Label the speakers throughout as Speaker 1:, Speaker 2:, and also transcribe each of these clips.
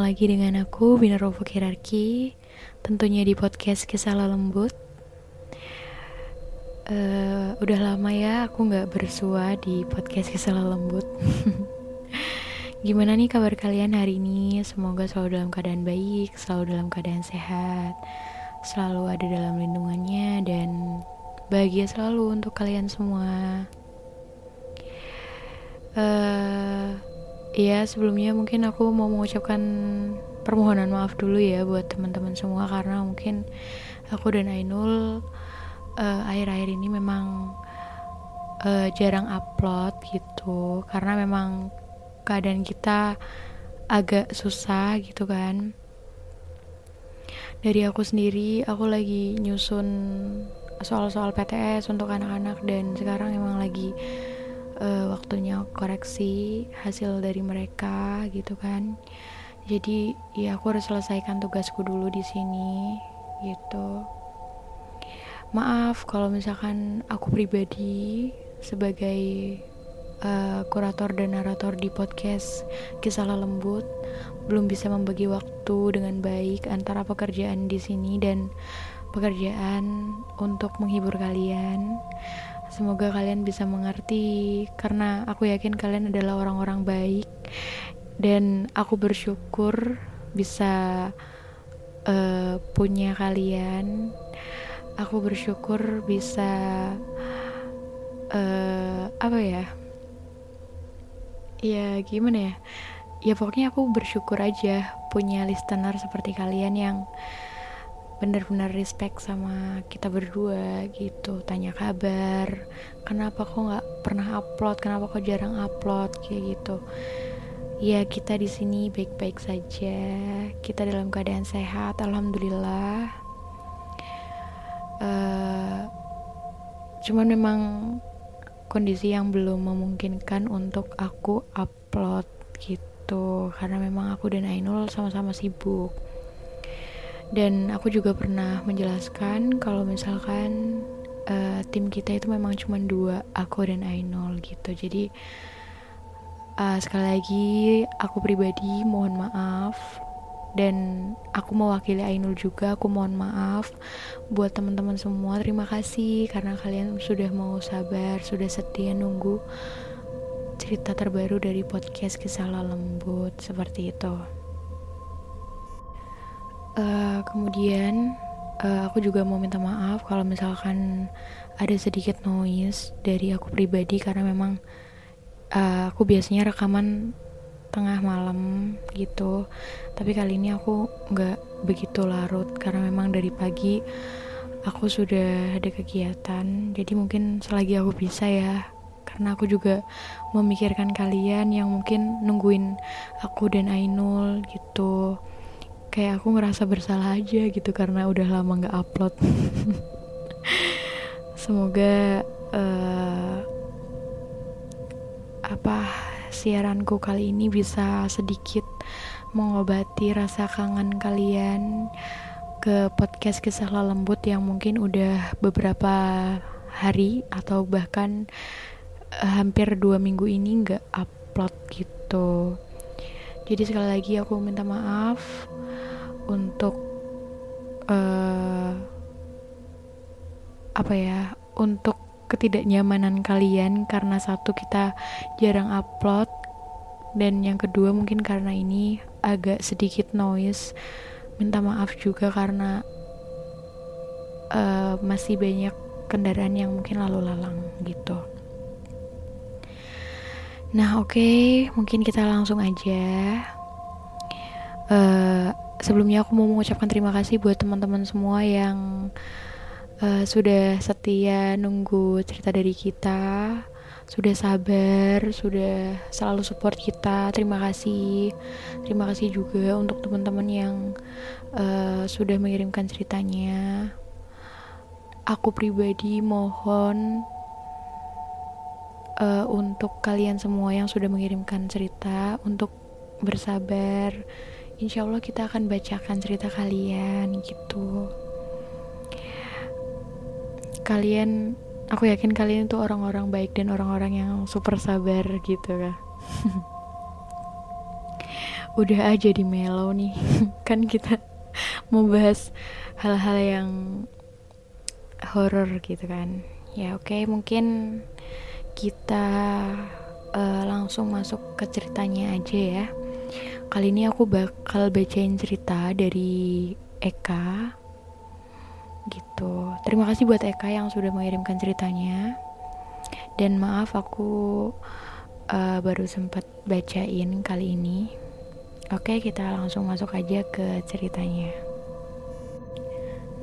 Speaker 1: Lagi dengan aku Bina Rovo Kirarki Tentunya di podcast Kisah Lembut Eh, Udah lama ya aku gak bersua di podcast Kisah Lembut Gimana nih kabar kalian hari ini? Semoga selalu dalam keadaan baik Selalu dalam keadaan sehat Selalu ada dalam lindungannya Dan bahagia selalu untuk kalian semua. Eh ya sebelumnya mungkin aku mau mengucapkan permohonan maaf dulu ya buat teman-teman semua karena mungkin aku dan Ainul eh, akhir-akhir ini memang eh, jarang upload gitu. Karena memang keadaan kita agak susah gitu kan. Dari aku sendiri aku lagi nyusun soal-soal PTS untuk anak-anak dan sekarang emang lagi eh, waktunya koreksi hasil dari mereka gitu kan. Jadi ya aku harus selesaikan tugasku dulu di sini gitu. Maaf kalau misalkan aku pribadi sebagai eh, kurator dan narator di podcast kisah lembut belum bisa membagi waktu dengan baik antara pekerjaan di sini dan pekerjaan untuk menghibur kalian Semoga kalian bisa mengerti karena aku yakin kalian adalah orang-orang baik dan aku bersyukur bisa eh, punya kalian. Aku bersyukur bisa eh, apa ya? Ya gimana ya? Ya pokoknya aku bersyukur aja punya listener seperti kalian yang benar-benar respect sama kita berdua gitu. Tanya kabar kenapa kok nggak pernah upload? Kenapa kok jarang upload? Kayak gitu. Ya kita di sini baik-baik saja. Kita dalam keadaan sehat alhamdulillah. Eh, cuman memang kondisi yang belum memungkinkan untuk aku upload gitu. Karena memang aku dan Ainul sama-sama sibuk dan aku juga pernah menjelaskan kalau misalkan eh, tim kita itu memang cuma dua aku dan Ainul gitu. Jadi eh, sekali lagi aku pribadi mohon maaf dan aku mewakili Ainul juga aku mohon maaf buat teman-teman semua. Terima kasih karena kalian sudah mau sabar sudah setia nunggu cerita terbaru dari podcast kisah lembut. Seperti itu Eh, kemudian eh, aku juga mau minta maaf kalau misalkan ada sedikit noise dari aku pribadi karena memang eh, aku biasanya rekaman tengah malam gitu. Tapi kali ini aku nggak begitu larut karena memang dari pagi aku sudah ada kegiatan. Jadi mungkin selagi aku bisa ya karena aku juga memikirkan kalian yang mungkin nungguin aku dan Ainul gitu kayak aku ngerasa bersalah aja gitu karena udah lama nggak upload. Semoga eh, apa siaranku kali ini bisa sedikit mengobati rasa kangen kalian ke podcast kisah lembut yang mungkin udah beberapa hari atau bahkan uh, hampir dua minggu ini nggak upload gitu jadi sekali lagi aku minta maaf untuk uh, apa ya untuk ketidaknyamanan kalian karena satu kita jarang upload dan yang kedua mungkin karena ini agak sedikit noise. Minta maaf juga karena uh, masih banyak kendaraan yang mungkin lalu lalang gitu nah oke okay, mungkin kita langsung aja uh, sebelumnya aku mau mengucapkan terima kasih buat teman-teman semua yang uh, sudah setia nunggu cerita dari kita sudah sabar, sudah selalu support kita. Terima kasih. Terima kasih juga untuk teman-teman yang uh, sudah mengirimkan ceritanya. Aku pribadi mohon uh, untuk kalian semua yang sudah mengirimkan cerita untuk bersabar. Insya Allah kita akan bacakan cerita kalian gitu. Kalian aku yakin kalian itu orang-orang baik dan orang-orang yang super sabar gitu kan udah aja di melo nih kan kita mau bahas hal-hal yang horror gitu kan ya oke okay, mungkin kita uh, langsung masuk ke ceritanya aja ya. Kali ini aku bakal bacain cerita dari Eka gitu. Terima kasih buat Eka yang sudah mengirimkan ceritanya. Dan maaf aku uh, baru sempat bacain kali ini. Oke kita langsung masuk aja ke ceritanya.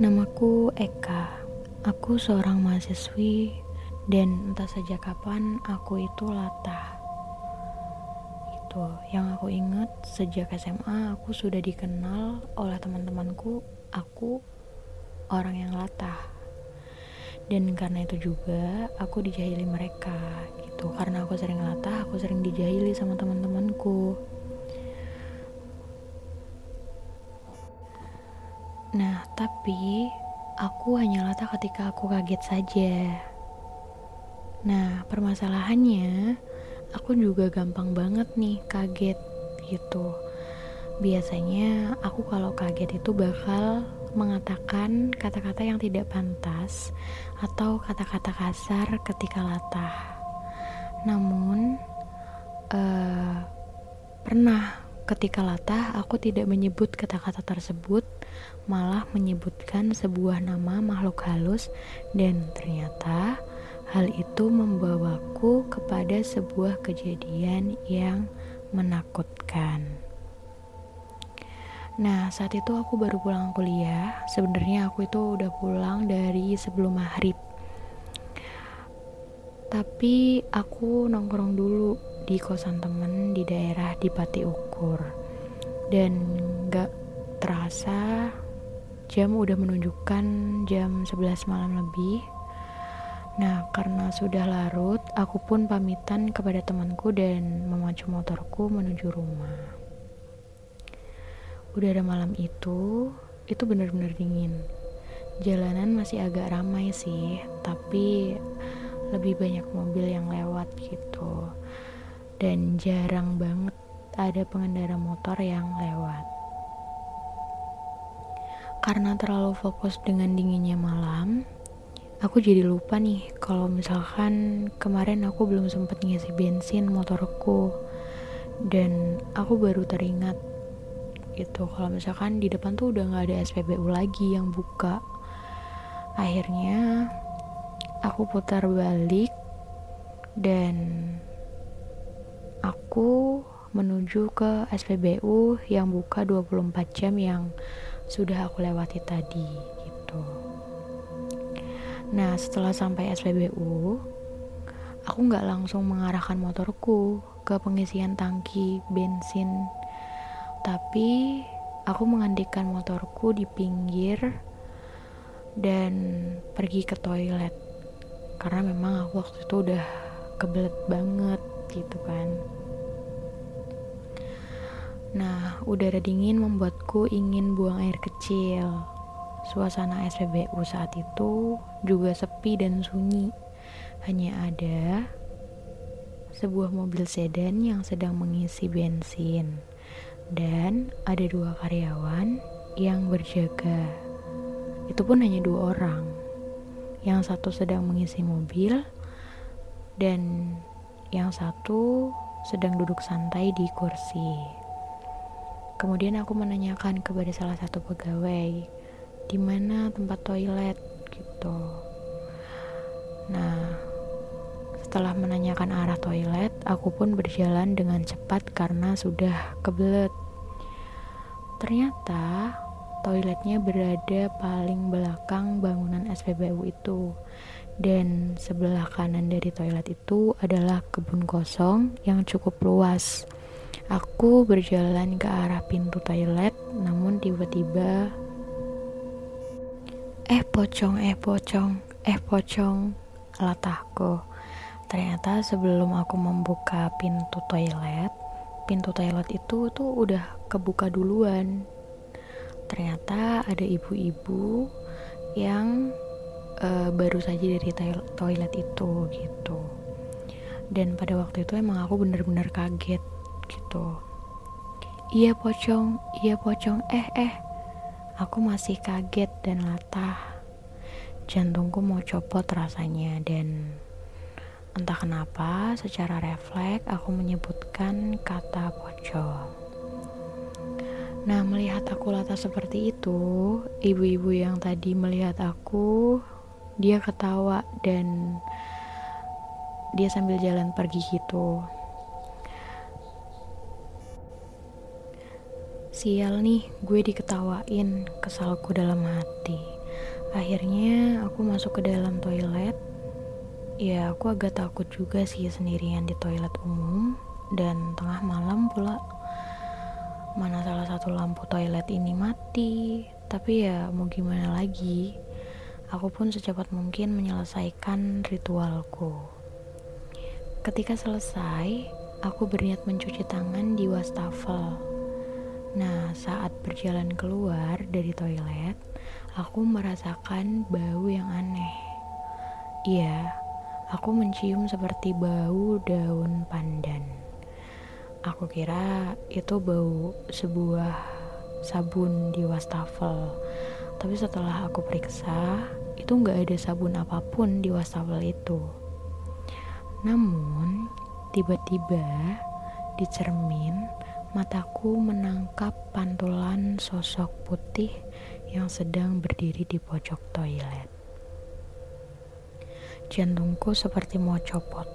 Speaker 1: Namaku Eka. Aku seorang mahasiswi dan entah sejak kapan aku itu latah. Itu yang aku ingat sejak SMA aku sudah dikenal oleh teman-temanku. Aku orang yang latah. Dan karena itu juga aku dijahili mereka gitu. Karena aku sering latah aku sering dijahili sama teman-temanku. Nah tapi aku hanya latah ketika aku kaget saja nah permasalahannya aku juga gampang banget nih kaget gitu biasanya aku kalau kaget itu bakal mengatakan kata-kata yang tidak pantas atau kata-kata kasar ketika latah. Namun, uh, pernah ketika latah aku tidak menyebut kata-kata tersebut, malah menyebutkan sebuah nama makhluk halus, dan ternyata hal itu membawaku kepada sebuah kejadian yang menakutkan. Nah, saat itu aku baru pulang kuliah. Sebenarnya aku itu udah pulang dari sebelum maghrib. Tapi aku nongkrong dulu di kosan temen di daerah di Pati Ukur. Dan gak terasa jam udah menunjukkan jam 11 malam lebih. Nah, karena sudah larut, aku pun pamitan kepada temanku dan memacu motorku menuju rumah. Udara malam itu itu benar-benar dingin. Jalanan masih agak ramai sih tapi lebih banyak mobil yang lewat gitu. Dan jarang banget ada pengendara motor yang lewat. Karena terlalu fokus dengan dinginnya malam aku jadi lupa nih kalau misalkan kemarin aku belum sempat ngisi bensin motorku dan aku baru teringat gitu kalau misalkan di depan tuh udah nggak ada SPBU lagi yang buka akhirnya aku putar balik dan aku menuju ke SPBU yang buka 24 jam yang sudah aku lewati tadi gitu. Nah setelah sampai SPBU, aku nggak langsung mengarahkan motorku ke pengisian tangki bensin. Tapi aku mengandikan motorku di pinggir dan pergi ke toilet. Karena memang aku waktu itu udah kebelet banget gitu kan. Nah, udara dingin membuatku ingin buang air kecil. Suasana SPBU saat itu juga sepi dan sunyi. Hanya ada sebuah mobil sedan yang sedang mengisi bensin. Dan ada dua karyawan yang berjaga. Itu pun hanya dua orang. Yang satu sedang mengisi mobil dan yang satu sedang duduk santai di kursi. Kemudian aku menanyakan kepada salah satu pegawai, di mana tempat toilet gitu. Nah, setelah menanyakan arah toilet, aku pun berjalan dengan cepat karena sudah kebelet. Ternyata toiletnya berada paling belakang bangunan SPBU itu. Dan sebelah kanan dari toilet itu adalah kebun kosong yang cukup luas. Aku berjalan ke arah pintu toilet, namun tiba-tiba eh pocong, eh pocong, eh pocong, latahku. Ternyata sebelum aku membuka pintu toilet, pintu toilet itu tuh udah kebuka duluan. Ternyata ada ibu-ibu yang uh, baru saja dari toilet itu gitu. Dan pada waktu itu emang aku bener-bener kaget gitu iya pocong iya pocong eh eh aku masih kaget dan latah jantungku mau copot rasanya dan entah kenapa secara refleks aku menyebutkan kata pocong Nah, melihat aku latah seperti itu, ibu-ibu yang tadi melihat aku, dia ketawa dan dia sambil jalan pergi gitu. Sial nih, gue diketawain, kesalku dalam hati. Akhirnya aku masuk ke dalam toilet. Ya, aku agak takut juga sih sendirian di toilet umum dan tengah malam pula. Mana salah satu lampu toilet ini mati, tapi ya mau gimana lagi. Aku pun secepat mungkin menyelesaikan ritualku. Ketika selesai, aku berniat mencuci tangan di wastafel Nah, saat berjalan keluar dari toilet, aku merasakan bau yang aneh. Iya, aku mencium seperti bau daun pandan. Aku kira itu bau sebuah sabun di wastafel. Tapi setelah aku periksa, itu nggak ada sabun apa pun di wastafel itu. Namun, tiba-tiba di cermin mataku menangkap pantulan sosok putih yang sedang berdiri di pojok toilet. Jantungku seperti mau copot.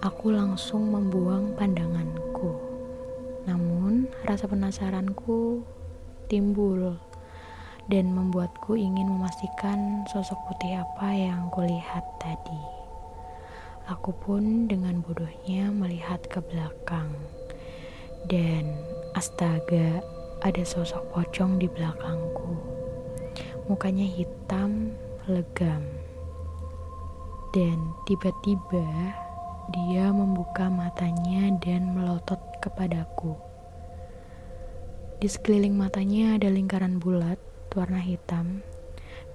Speaker 1: Aku langsung membuang pandanganku. Namun, rasa penasaranku timbul dan membuatku ingin memastikan sosok putih apa yang kulihat tadi. Aku pun dengan bodohnya melihat ke belakang dan astaga, ada sosok pocong di belakangku. Mukanya hitam, legam. Dan tiba-tiba dia membuka matanya dan melotot kepadaku. Di sekeliling matanya ada lingkaran bulat warna hitam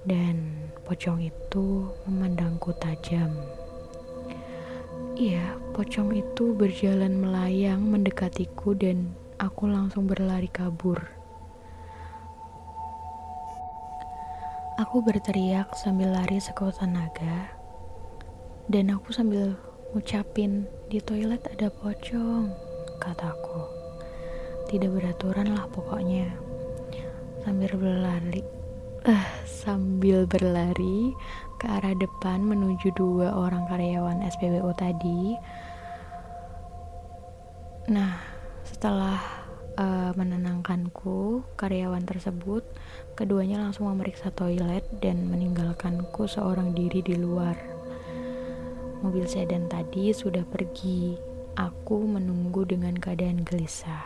Speaker 1: dan pocong itu memandangku tajam. Iya, pocong itu berjalan melayang mendekatiku dan aku langsung berlari kabur. Aku berteriak sambil lari sekuat tenaga dan aku sambil ngucapin di toilet ada pocong, kataku. Tidak beraturan lah pokoknya. Sambil berlari, uh, sambil berlari, ke arah depan menuju dua orang karyawan SPBU tadi. Nah, setelah uh, menenangkanku, karyawan tersebut keduanya langsung memeriksa toilet dan meninggalkanku seorang diri di luar. Mobil sedan tadi sudah pergi. Aku menunggu dengan keadaan gelisah.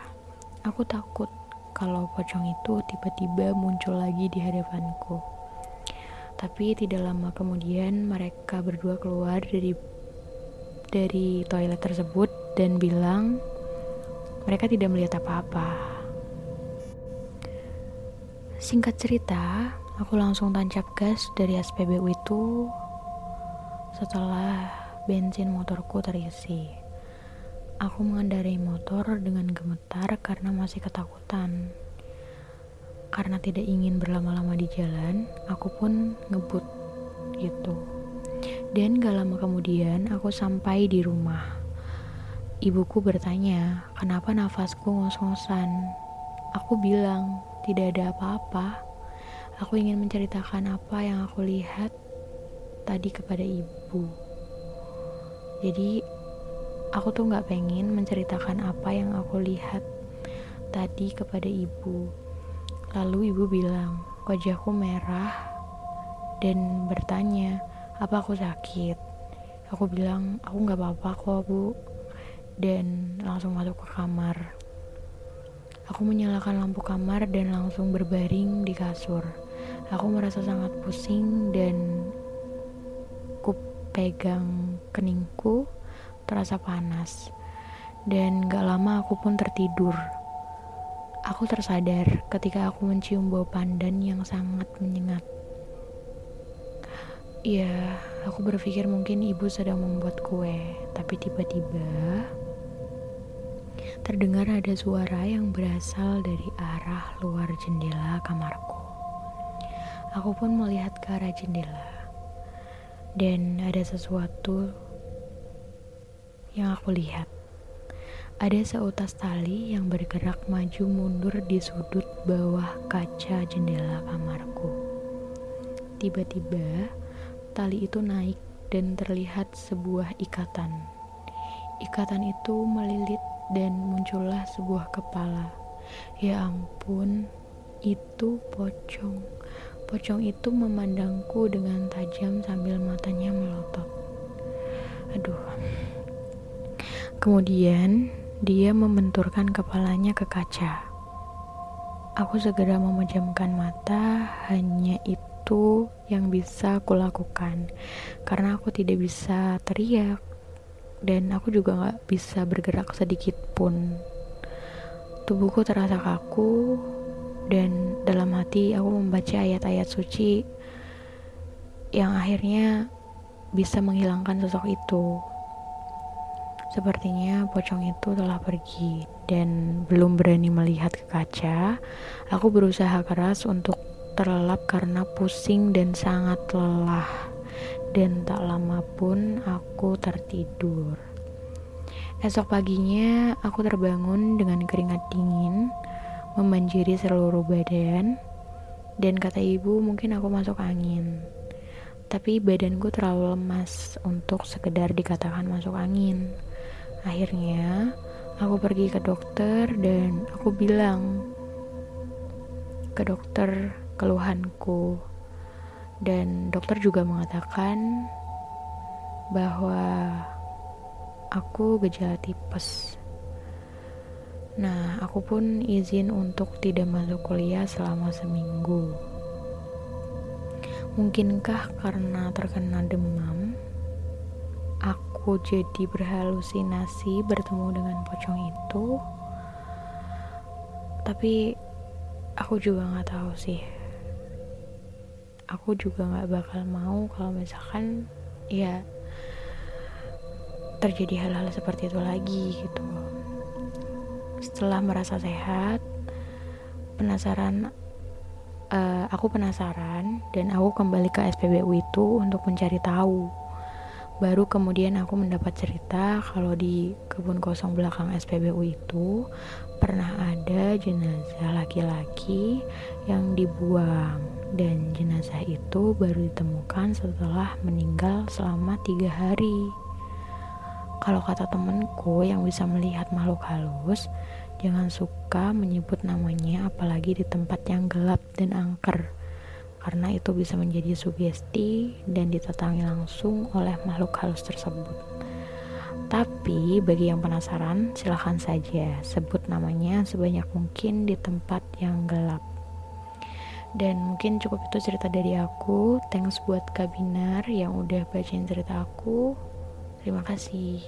Speaker 1: Aku takut kalau pocong itu tiba-tiba muncul lagi di hadapanku. Tapi tidak lama kemudian mereka berdua keluar dari dari toilet tersebut dan bilang mereka tidak melihat apa-apa. Singkat cerita, aku langsung tancap gas dari SPBU itu setelah bensin motorku terisi. Aku mengendarai motor dengan gemetar karena masih ketakutan. Karena tidak ingin berlama-lama di jalan, aku pun ngebut gitu. Dan gak lama kemudian aku sampai di rumah. Ibuku bertanya, kenapa nafasku ngos-ngosan? Aku bilang, tidak ada apa-apa. Aku ingin menceritakan apa yang aku lihat tadi kepada ibu. Jadi aku tuh nggak pengen menceritakan apa yang aku lihat tadi kepada ibu. Lalu ibu bilang, wajahku merah dan bertanya, apa aku sakit? Aku bilang, aku nggak apa-apa kok bu. Dan langsung masuk ke kamar. Aku menyalakan lampu kamar dan langsung berbaring di kasur. Aku merasa sangat pusing dan ku pegang keningku terasa panas. Dan gak lama aku pun tertidur. Aku tersadar ketika aku mencium bau pandan yang sangat menyengat. Ya, aku berpikir mungkin ibu sedang membuat kue, tapi tiba-tiba terdengar ada suara yang berasal dari arah luar jendela kamarku. Aku pun melihat ke arah jendela, dan ada sesuatu yang aku lihat. Ada seutas tali yang bergerak maju mundur di sudut bawah kaca jendela kamarku. Tiba-tiba, tali itu naik dan terlihat sebuah ikatan. Ikatan itu melilit dan muncullah sebuah kepala. Ya ampun, itu pocong. Pocong itu memandangku dengan tajam sambil matanya melotot. Aduh, Kemudian dia membenturkan kepalanya ke kaca. Aku segera memejamkan mata, hanya itu yang bisa aku lakukan karena aku tidak bisa teriak dan aku juga gak bisa bergerak sedikit pun. Tubuhku terasa kaku dan dalam hati aku membaca ayat-ayat suci yang akhirnya bisa menghilangkan sosok itu. Sepertinya pocong itu telah pergi dan belum berani melihat ke kaca. Aku berusaha keras untuk terlelap karena pusing dan sangat lelah. Dan tak lama pun aku tertidur. Esok paginya aku terbangun dengan keringat dingin memanjiri seluruh badan dan kata ibu mungkin aku masuk angin. Tapi badanku terlalu lemas untuk sekedar dikatakan masuk angin. Akhirnya, aku pergi ke dokter dan aku bilang ke dokter keluhanku. Dan dokter juga mengatakan bahwa aku gejala tipes. Nah, aku pun izin untuk tidak masuk kuliah selama seminggu. Mungkinkah karena terkena demam, aku jadi berhalusinasi bertemu dengan pocong itu. Tapi aku juga nggak tahu sih. Aku juga nggak bakal mau kalau misalkan ya terjadi hal-hal seperti itu lagi gitu. Setelah merasa sehat penasaran uh, aku penasaran dan aku kembali ke SPBU itu untuk mencari tahu Baru kemudian aku mendapat cerita kalau di kebun kosong belakang SPBU itu pernah ada jenazah laki-laki yang dibuang dan jenazah itu baru ditemukan setelah meninggal selama tiga hari. Kalau kata temenku yang bisa melihat makhluk halus, jangan suka menyebut namanya apalagi di tempat yang gelap dan angker karena itu bisa menjadi sugesti dan ditatangi langsung oleh makhluk halus tersebut. Tapi bagi yang penasaran, silahkan saja sebut namanya sebanyak mungkin di tempat yang gelap. Dan mungkin cukup itu cerita dari aku. Thanks buat Kabinar yang udah bacain cerita aku. Terima kasih.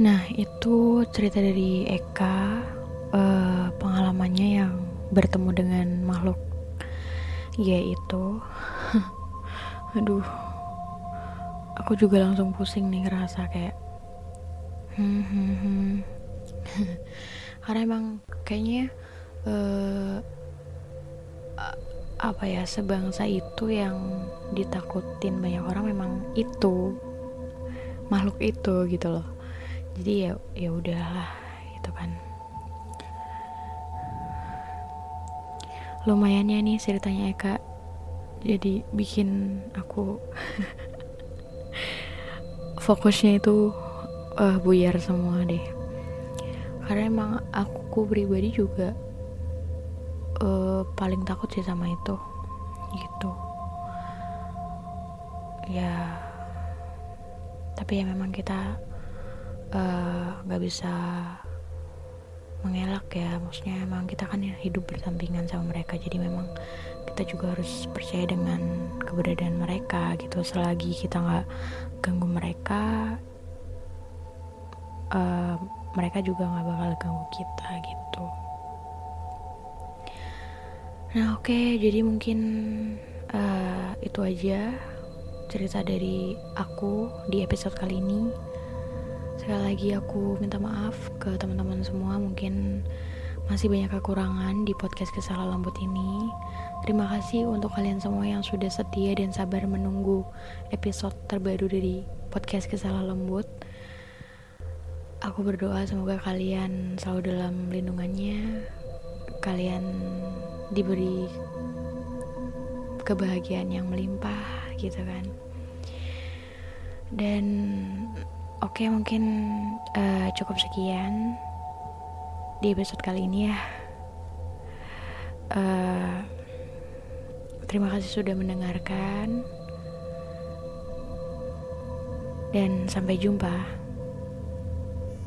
Speaker 1: Nah, itu cerita dari Eka. Uh, pengalamannya yang bertemu dengan makhluk yaitu aduh aku juga langsung pusing nih ngerasa kayak Hmm, hmm, hmm. karena emang kayaknya a- apa ya sebangsa itu yang ditakutin banyak orang memang itu makhluk itu gitu loh jadi ya ya udahlah gitu kan lumayannya nih ceritanya Eka. Jadi bikin aku fokusnya itu eh, buyar semua deh. Karena emang aku pribadi juga eh, paling takut sih sama itu. Gitu. Ya tapi ya memang kita eh, nggak bisa mengelak ya. Maksudnya emang kita kan ya hidup berdampingan sama mereka. Jadi memang kita juga harus percaya dengan keberadaan mereka gitu. Selagi kita nggak ganggu mereka eh, mereka juga nggak bakal ganggu kita gitu. Nah oke. Jadi mungkin eh, itu aja cerita dari aku di episode kali ini sekali lagi aku minta maaf ke teman-teman semua mungkin masih banyak kekurangan di podcast kisah lembut ini. Terima kasih untuk kalian semua yang sudah setia dan sabar menunggu episode terbaru dari podcast kisah lembut. Aku berdoa semoga kalian selalu dalam lindungannya kalian diberi kebahagiaan yang melimpah gitu kan. Dan oke mungkin eh, cukup sekian di episode kali ini ya. Eh, terima kasih sudah mendengarkan. Dan sampai jumpa